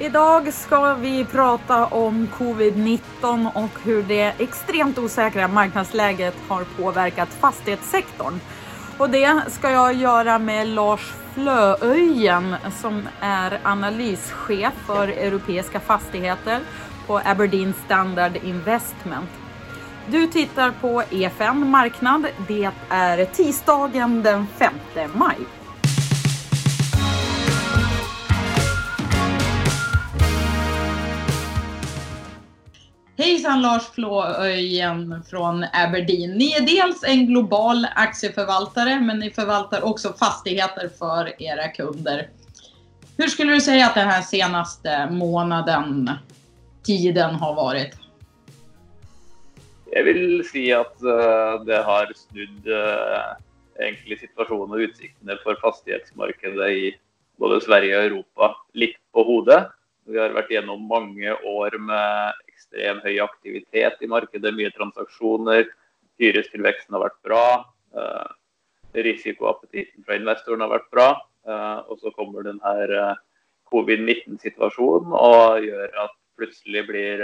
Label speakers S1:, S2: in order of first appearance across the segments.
S1: Idag ska vi prata om covid-19 och hur det extremt osäkra marknadsläget har påverkat fastighetssektorn. Och det ska jag göra med Lars Flööjen som är analyschef för europeiska fastigheter på Aberdeen Standard Investment. Du tittar på EFN Marknad. Det är tisdagen den 5 maj. Hejsan Lars Flåöjen från Aberdeen. Ni är dels en global aktieförvaltare men ni förvaltar också fastigheter för era kunder. Hur skulle du säga att den här senaste månaden, tiden har varit?
S2: Jeg vil si at uh, det har snudd egentlig situasjonen og utsiktene for fastighetsmarkedet i både Sverige og Europa litt på hodet. Vi har vært gjennom mange år med ekstrem høy aktivitet i markedet, mye transaksjoner. Hyrestilveksten har vært bra. Uh, risikoappetitten fra investoren har vært bra. og så kommer denne covid-19-situasjonen og gjør at plutselig blir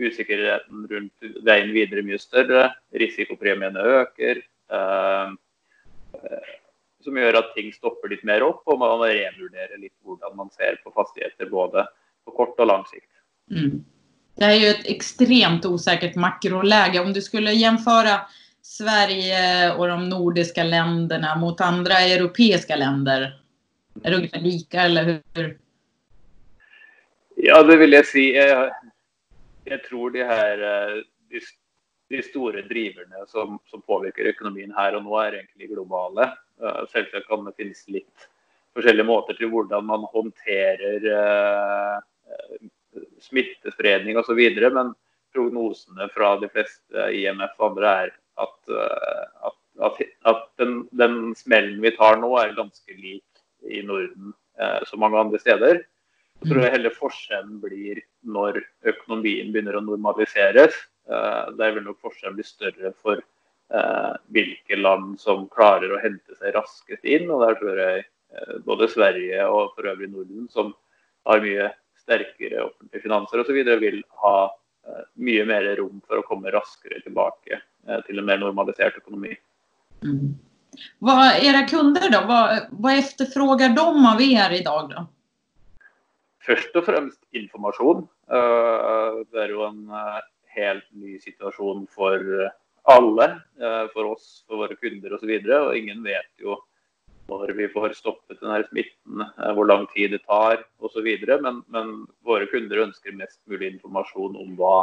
S2: usikkerheten rundt veien videre mye større. Risikopremiene øker. Eh, som gjør at ting stopper litt mer opp, og man revurderer litt hvordan man ser på fastigheter både på kort og lang sikt.
S1: Mm. Det er jo et ekstremt osäkert makroläge. Om du skulle jämföra Sverige og de nordiske länderna mot andre europeiske länder, er det ungefär lika eller hur?
S2: Ja, det vil jeg si. Jeg tror de her eh, de, de store driverne som, som, påvirker økonomien her og nå, er egentlig globale. Eh, selvsagt kan det finnes litt forskjellige måter til hvordan man håndterer smittespredning osv. Men prognosene fra de fleste IMF og andre er at, uh, at, at, at den, den, smellen vi tar nå, er ganske lik i Norden eh, som mange andre steder. Jeg tror heller forskjellen blir når økonomien begynner å normaliseres. Eh, der vil nok forskjellen bli større for eh, hvilke land som klarer å hente seg raskest inn. Og der tror jeg eh, både Sverige og for øvrig Norden, som har mye sterkere offentlige finanser osv., vil ha mye mer rom for å komme raskere tilbake til en mer normalisert økonomi.
S1: Mm. Hva er era kunder da? Hva, hva efterfrågar de av er i dag? da?
S2: først og fremst informasjon. Eh, det er jo en eh, helt ny situasjon for alle. Eh, for oss, for våre kunder osv. Og, så og ingen vet jo når vi får stoppet denne smitten, hvor lang tid det tar osv. Men, men våre kunder ønsker mest mulig informasjon om hva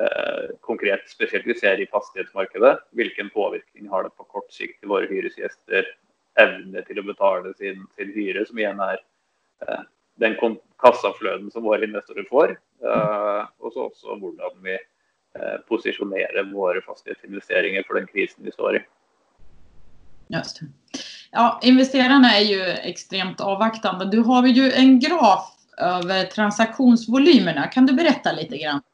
S2: eh, konkret spesielt vi ser i fastighetsmarkedet. Hvilken påvirkning har det på kort sikt til våre hyresgjester? Evne til å betale sin, sin hyre, som igjen er eh, den kassafløten som våre investorer får. Eh, og så også hvordan vi uh, posisjonerer våre fastighetsinvesteringer for den krisen vi står i.
S1: Just Ja, investererne er jo ekstremt avvaktende. Du har jo en graf over transaktionsvolymerna. Kan du berätta litt? Grann?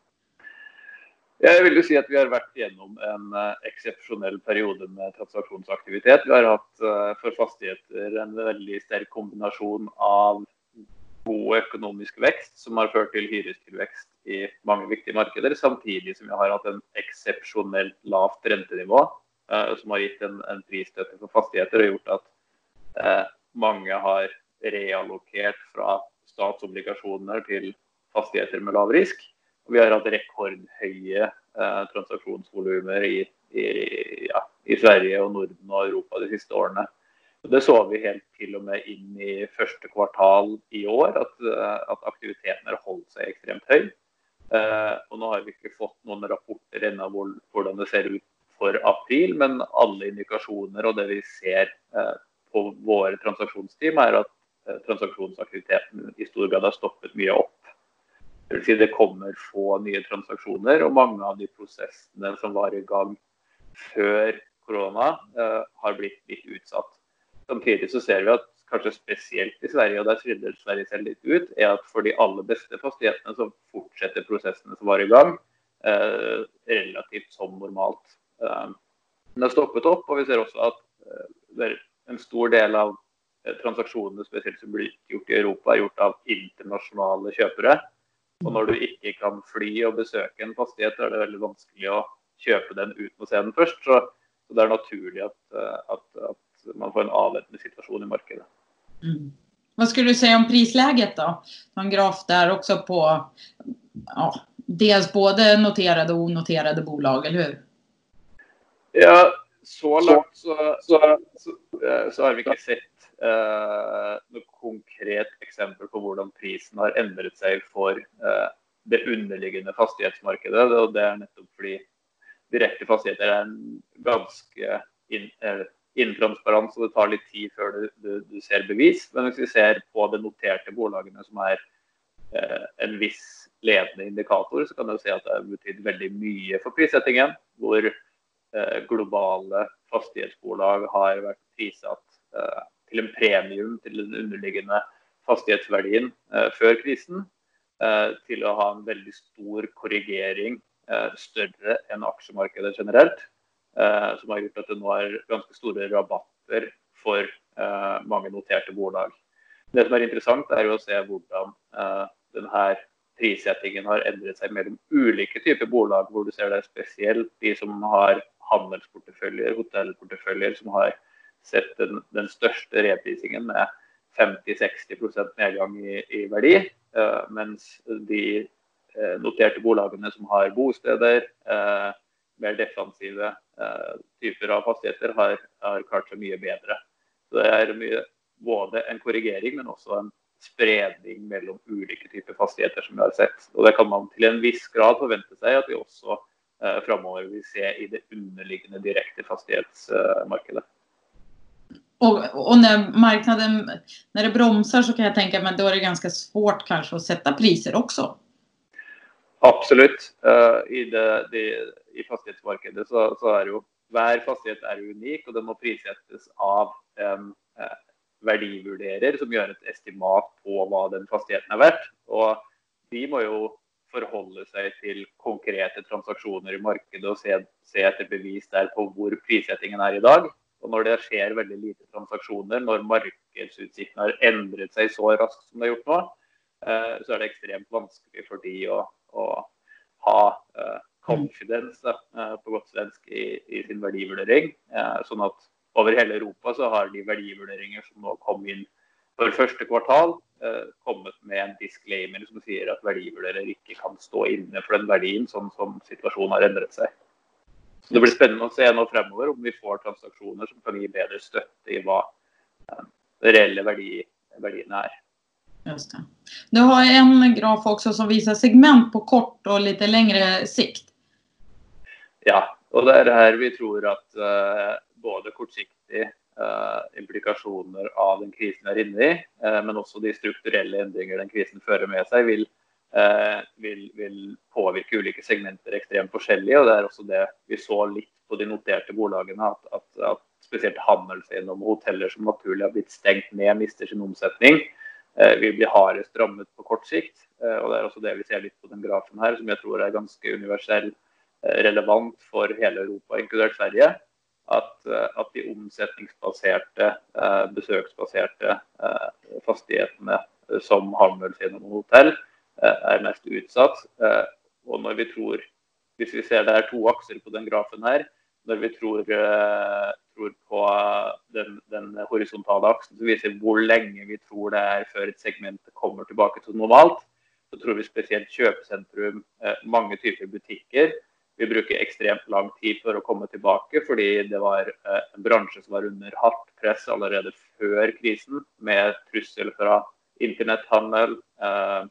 S2: Jeg vil jo si at Vi har vært gjennom en eksepsjonell periode med transaksjonsaktivitet. Vi har hatt uh, for fastigheter en veldig sterk kombinasjon av god økonomisk vekst, som har ført til hyrestilvekst i mange viktige markeder, samtidig som vi har hatt en eksepsjonelt lavt rentenivå, som har gitt en, en prisstøtte for fastigheter og gjort at uh, mange har reallokert fra statsobligasjoner til fastigheter med lav risk. Og vi har hatt rekordhøye eh, transaksjonsvolumer i, i, ja, i Sverige og Norden og Europa de siste årene. Det så vi helt til og med inn i første kvartal i år, at, eh, at aktiviteten har holdt seg ekstremt høy. Eh, og nå har vi ikke fått noen rapporter ennå hvordan det ser ut for april, men alle indikasjoner og det vi ser eh, på våre transaksjonsteam, er at eh, transaksjonsaktiviteten i stor grad har stoppet mye opp. Det, vil si det kommer få nye transaksjoner, og mange av de prosessene som var i gang før korona, eh, har blitt litt utsatt. Samtidig så ser vi at kanskje spesielt i Sverige, og der skiller Sverige selv litt ut, er at for de aller beste fastighetene så fortsetter prosessene som var i gang, eh, relativt som normalt. Eh, den har stoppet opp, og vi ser også at eh, en stor del av transaksjonene spesielt som blir gjort i Europa, er gjort av internasjonale kjøpere. Og når du ikke kan fly og besøke en fastighet, er det veldig vanskelig å kjøpe den uten å se den først. Så, det er naturlig at, at, at man får en avventende situasjon i markedet.
S1: Mm. Vad skulle du si om prisläget då? En graf der også på ja, dels både noterade og onoterade bolag, eller hur?
S2: Ja, så langt så, så, så, eh, så har vi ikke sett uh, noe konkret eksempel på hvordan prisen har endret seg for uh, det underliggende fastighetsmarkedet. Og det er nettopp fordi direkte fastigheter er en ganske in, uh, intransparent, så det tar litt tid før du, du, du, ser bevis. Men hvis vi ser på de noterte bolagene, som er eh, en viss ledende indikator, så kan du se at det har betydd veldig mye for prissettingen. Hvor eh, globale fastighetsbolag har vært prissatt eh, til en premium til den underliggende fastighetsverdien eh, før krisen. Eh, til å ha en veldig stor korrigering, eh, større enn aksjemarkedet generelt. Eh, som har gjort at det nå er ganske store rabatter for eh, mange noterte bolag. Det som er interessant, er å se hvordan eh, denne prissettingen har endret seg mellom ulike typer bolag, hvor du ser det er spesielt de som har handelsporteføljer, hotellporteføljer, som har sett den, den største reprisingen med 50-60% nedgang i, i verdi. Uh, mens de uh, noterte bolagene som har bosteder, uh, mer defensive typer av fastigheter har, har, klart seg mye bedre. Så Det er mye, både en korrigering, men også en spredning mellom ulike typer fastigheter som vi har sett. Og Det kan man til en viss grad forvente seg at vi også eh, framover vil se i det underliggende direkte fastighetsmarkedet.
S1: Och, och, när marknaden, när det bromsar så kan jag tänka mig att då är det ganska svårt kanske att sätta priser också.
S2: Absolutt. Uh, I, det, det, I, fastighetsmarkedet så, så, er jo hver fastighet er unik, og den må prissettes av en uh, verdivurderer som gjør et estimat på hva den fastigheten er verdt. Og de må jo forholde seg til konkrete transaksjoner i markedet og se, se etter bevis der på hvor prissettingen er i dag. Og når det skjer veldig lite transaksjoner, når markedsutsiktene har endret seg så raskt som det har gjort nå, uh, så er det ekstremt vanskelig for de å å ha uh, confidence uh, på godt svensk i, i sin verdivurdering. Sånn at over hele Europa så har de verdivurderinger som nå kom inn for første kvartal, kommet med en disclaimer som sier at verdivurderer ikke kan stå inne for den verdien sånn som situasjonen har endret seg. Så Det blir spennende å se nå fremover om vi får transaksjoner som kan gi bedre støtte i hva de reelle verdi, verdiene er.
S1: Just det. Du har en graf også som viser segment på kort og litt lengre sikt.
S2: Ja, og det er her vi tror at uh, både kortsiktige uh, implikasjoner av den krisen vi er inne i, uh, men også de strukturelle endringer den krisen fører med seg, vil, vil, vil, påvirke ulike segmenter ekstremt forskjellig. og Det er også det vi så litt på de noterte bolagene, at, at, at spesielt handelseiendom og hoteller som naturlig har blitt stengt ned, mister sin omsetning. Eh, vil bli hardest rammet på kort sikt. Eh, og Det er også det vi ser litt på den grafen her, som jeg tror er ganske universell eh, relevant for hele Europa, inkludert Sverige. At, at de omsetningsbaserte, besøksbaserte fastighetene som handels og hotell er mest utsatt. Og når vi tror, hvis vi ser det er to akser på den grafen her, når vi tror tror på den, den, horisontale aksen, som viser hvor lenge vi tror det er før et segment kommer tilbake til normalt. Så tror vi spesielt kjøpesentrum, eh, mange typer butikker, vil bruker ekstremt lang tid for å komme tilbake, fordi det var eh, en bransje som var under hardt press allerede før krisen, med trussel fra internetthandel, eh,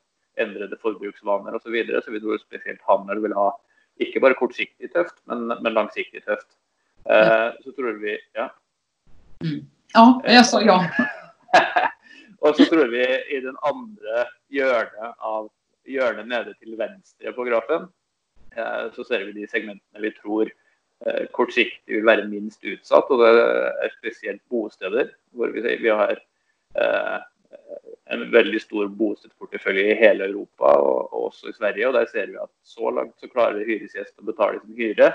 S2: endrede forbruksvaner osv. Så, videre. så vi tror spesielt handel vil ha ikke bare kortsiktig tøft, men, men langsiktig tøft. Eh, så tror vi Ja.
S1: Mm. Ja, jeg sa ja.
S2: og så tror vi i den andre hjørnet av hjørnet nede til venstre på grafen, så ser vi de segmentene vi tror eh, kortsiktig vil være minst utsatt. Og det er spesielt bosteder, hvor vi, vi har en veldig stor bostedsportefølje i hele Europa og, også i Sverige. og Der ser vi at så langt så klarer hyresgjest å betale sin hyre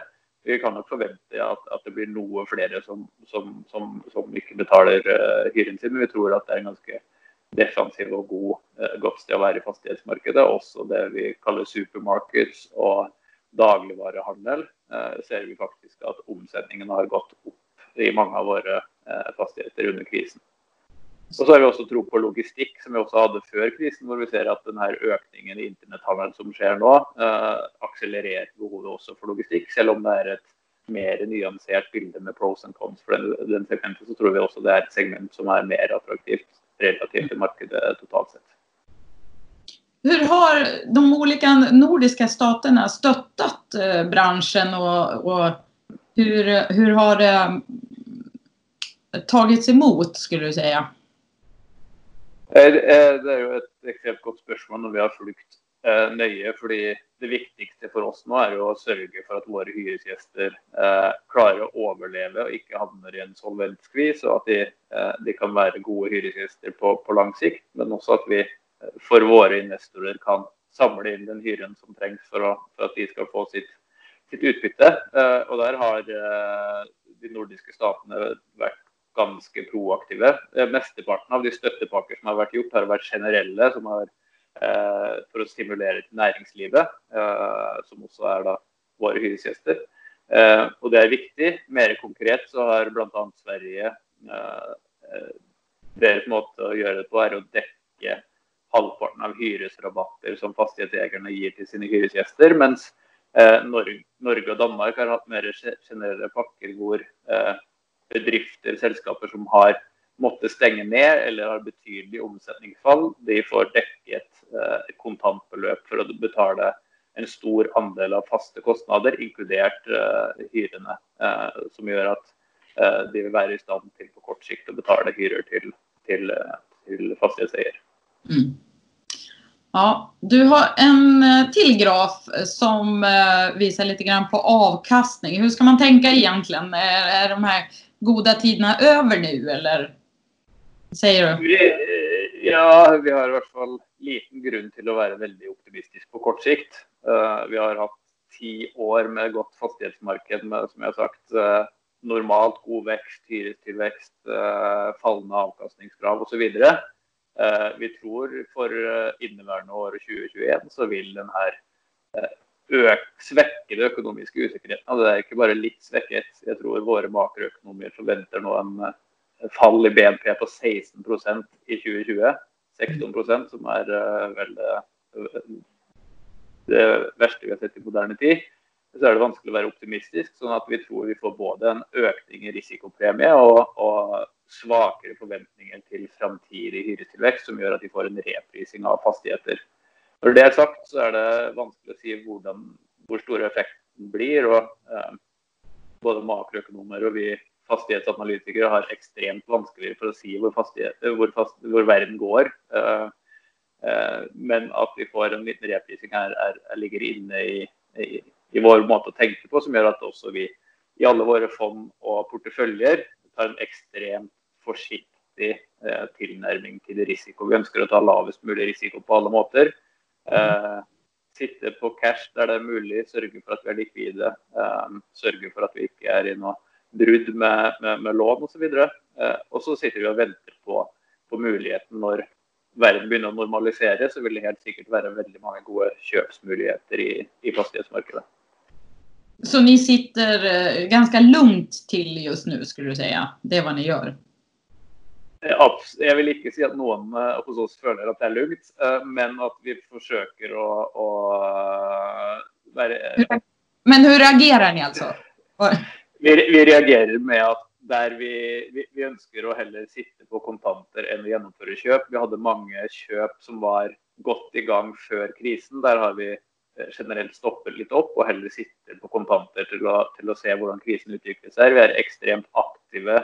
S2: vi kan nok forvente at, at det blir noe flere som, som, som, som ikke betaler uh, hyren sin. Men vi tror at det er en ganske defensiv og god, uh, godt sted å være i fastighetsmarkedet. Også det vi kaller supermarkeds og dagligvarehandel. Uh, ser vi faktisk at omsetningen har gått opp i mange av våre fastigheter under krisen. Og så har vi også tro på logistikk, som vi også hadde før krisen, hvor vi ser at denne økningen i internetthandel som skjer nå, eh, akselererer behovet også for logistikk. Selv om det er et mer nyansert bilde med pros and cons for den, den segmentet, så tror vi også det er et segment som er mer attraktivt relativt til markedet totalt sett.
S1: Hur har de olika nordiska staterna stöttat eh, branschen och, och hur, hur har det tagits emot skulle du säga?
S2: Eh, eh, det er jo et ekstremt godt spørsmål når vi har fulgt eh, nøye. fordi Det viktigste for oss nå er jo å sørge for at våre hyresgjester klarer å overleve og ikke havner i en solventskvis. Og at de, de, kan være gode hyresgjester på, på, lang sikt. Men også at vi for våre investorer kan samle inn den hyren som trengs for, å, for at de skal få sitt, sitt utbytte. og Der har de nordiske statene vært ganske proaktive. Eh, mesteparten av de støttepakker som har vært gjort, har vært generelle, som har eh, for å stimulere til næringslivet, eh, som også er da våre hyresgjester. Eh, og det er viktig. Mer konkret så har bl.a. Sverige eh, eh, Deres måte å gjøre det på er å dekke halvparten av hyresrabatter som fastighetseierne gir til sine hyresgjester. mens Norge, Norge, og Danmark har hatt mer generelle pakker hvor bedrifter, selskaper som har måttet stenge ned eller har betydelig omsetningsfall, de får dekket eh, kontantbeløp for å betale en stor andel av faste kostnader, inkludert eh, hyrene. Eh, som gjør at eh, de vil være i stand til på kort sikt å betale hyrer til, til, eh, til fastighetseier. Mm.
S1: Ja, du har en til till graf som visar lite grann på avkastning. Hur ska man tänka egentligen? Är, är de här goda tiderna över nu, eller? Sier du?
S2: ja, vi har i hvert fall liten grunn til å være veldig optimistisk på kort sikt. Vi har hatt ti år med godt fastighetsmarked med, som jeg har sagt, normalt god vekst, hyrestilvekst, fallende avkastningskrav osv. Uh, vi tror for inneværende år 2021 så vil denne øk, svekke det økonomiske usikkerheten. Og det er ikke bare litt svekket. Jeg tror våre makroøkonomier forventer nå en fall i BNP på 16% i 2020. 16% som er vel det verste vi har sett i moderne tid. Så er det vanskelig å være optimistisk. sånn at vi tror vi får både en økning i risikopremie og, og svakere forventninger til framtidig hyretilvekst, som gjør at de får en reprising av fastigheter. Når det er sagt, så er det vanskelig å si hvordan, hvor stor effekten blir. og eh, Både makroøkonomer og vi fastighetsanalytikere har ekstremt vanskeligere for å si hvor, hvor, fast, hvor verden går. Eh, eh, men at vi får en liten reprising her, er, er, ligger inne i, i, i, vår måte å tenke på, som gjør at også vi i alle våre fond og porteføljer tar en ekstremt forsiktig eh, tilnærming til risiko. Vi ønsker å ta lavest mulig risiko på alle måter. Eh, sitte på cash der det er mulig, sørge for at vi er likvide. Eh, sørge for at vi ikke er i noe brudd med, med, med lån osv. Eh, og så sitter vi og venter på, på, muligheten når verden begynner å normalisere, så vil det helt sikkert være veldig mange gode kjøpsmuligheter i, i fastighetsmarkedet.
S1: Så ni sitter eh, ganske lugnt til just nå, skulle du si? Det er hva dere gjør?
S2: Jeg vil ikke si at noen eh, hos oss føler at det er lugnt, eh, men at vi forsøker å, å eh, være
S1: Men hvordan reagerer dere, altså?
S2: Vi, vi, reagerer med at der vi, vi, vi, ønsker å heller sitte på kontanter enn å gjennomføre kjøp. Vi hadde mange kjøp som var godt i gang før krisen. Der har vi generelt stoppet litt opp og heller sitter på kontanter til å, til å se hvordan krisen utvikler seg. Vi er ekstremt aktive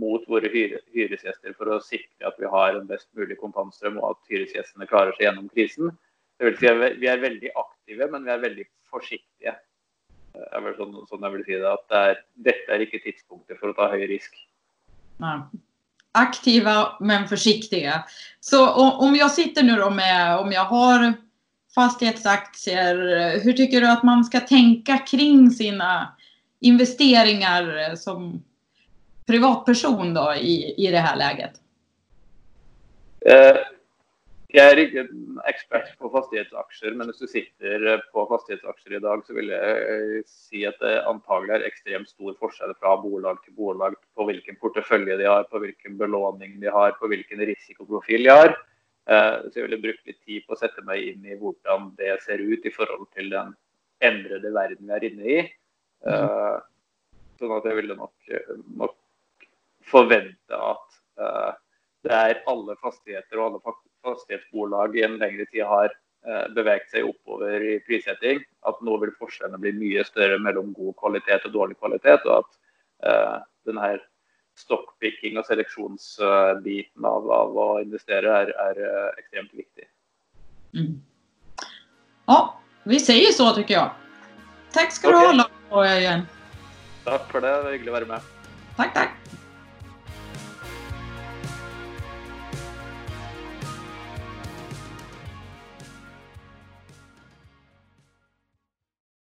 S2: mot våre hyresgjester for å sikre at vi har en best mulig kontantstrøm og at hyresgjestene klarer seg gjennom krisen. Det vil si at Vi er veldig aktive, men vi er veldig forsiktige. Det er sånn, sånn, jeg vil si det, at det er, Dette er ikke tidspunktet for å ta høy risk.
S1: Nei. Aktive, men forsiktige. Så om jeg sitter nå med Om jeg har fastighetsaksjer, hvordan syns du at man skal tenke kring sine investeringer som privatperson då i, i det här läget?
S2: Eh, jeg er ikke ekspert på fastighetsaksjer, men hvis du sitter på fastighetsaksjer i dag, så vil jeg si at det antagelig er ekstremt stor forskjell fra bolag til bolag på hvilken portefølje de har, på hvilken belåning de har, på hvilken risikoprofil de har. Eh, så jeg ville brukt litt tid på å sette meg inn i hvordan det ser ut i forhold til den endrede verden vi er inne i. Eh, sånn at jeg ville nok, nok forvente at uh, det er alle fastigheter og alle fastighetsbolag i en lengre tid har uh, beveget seg oppover i prissetting. At nå vil forskjellene bli mye større mellom god kvalitet og dårlig kvalitet. Og at uh, denne stockpicking og seleksjonsbiten av, av, å investere er, er ekstremt viktig.
S1: Mm. Ja, vi sier så, syns jeg. Takk skal okay. du ha, Lars Jørgen.
S2: Takk for det. Det var hyggelig å være med.
S1: Takk, takk.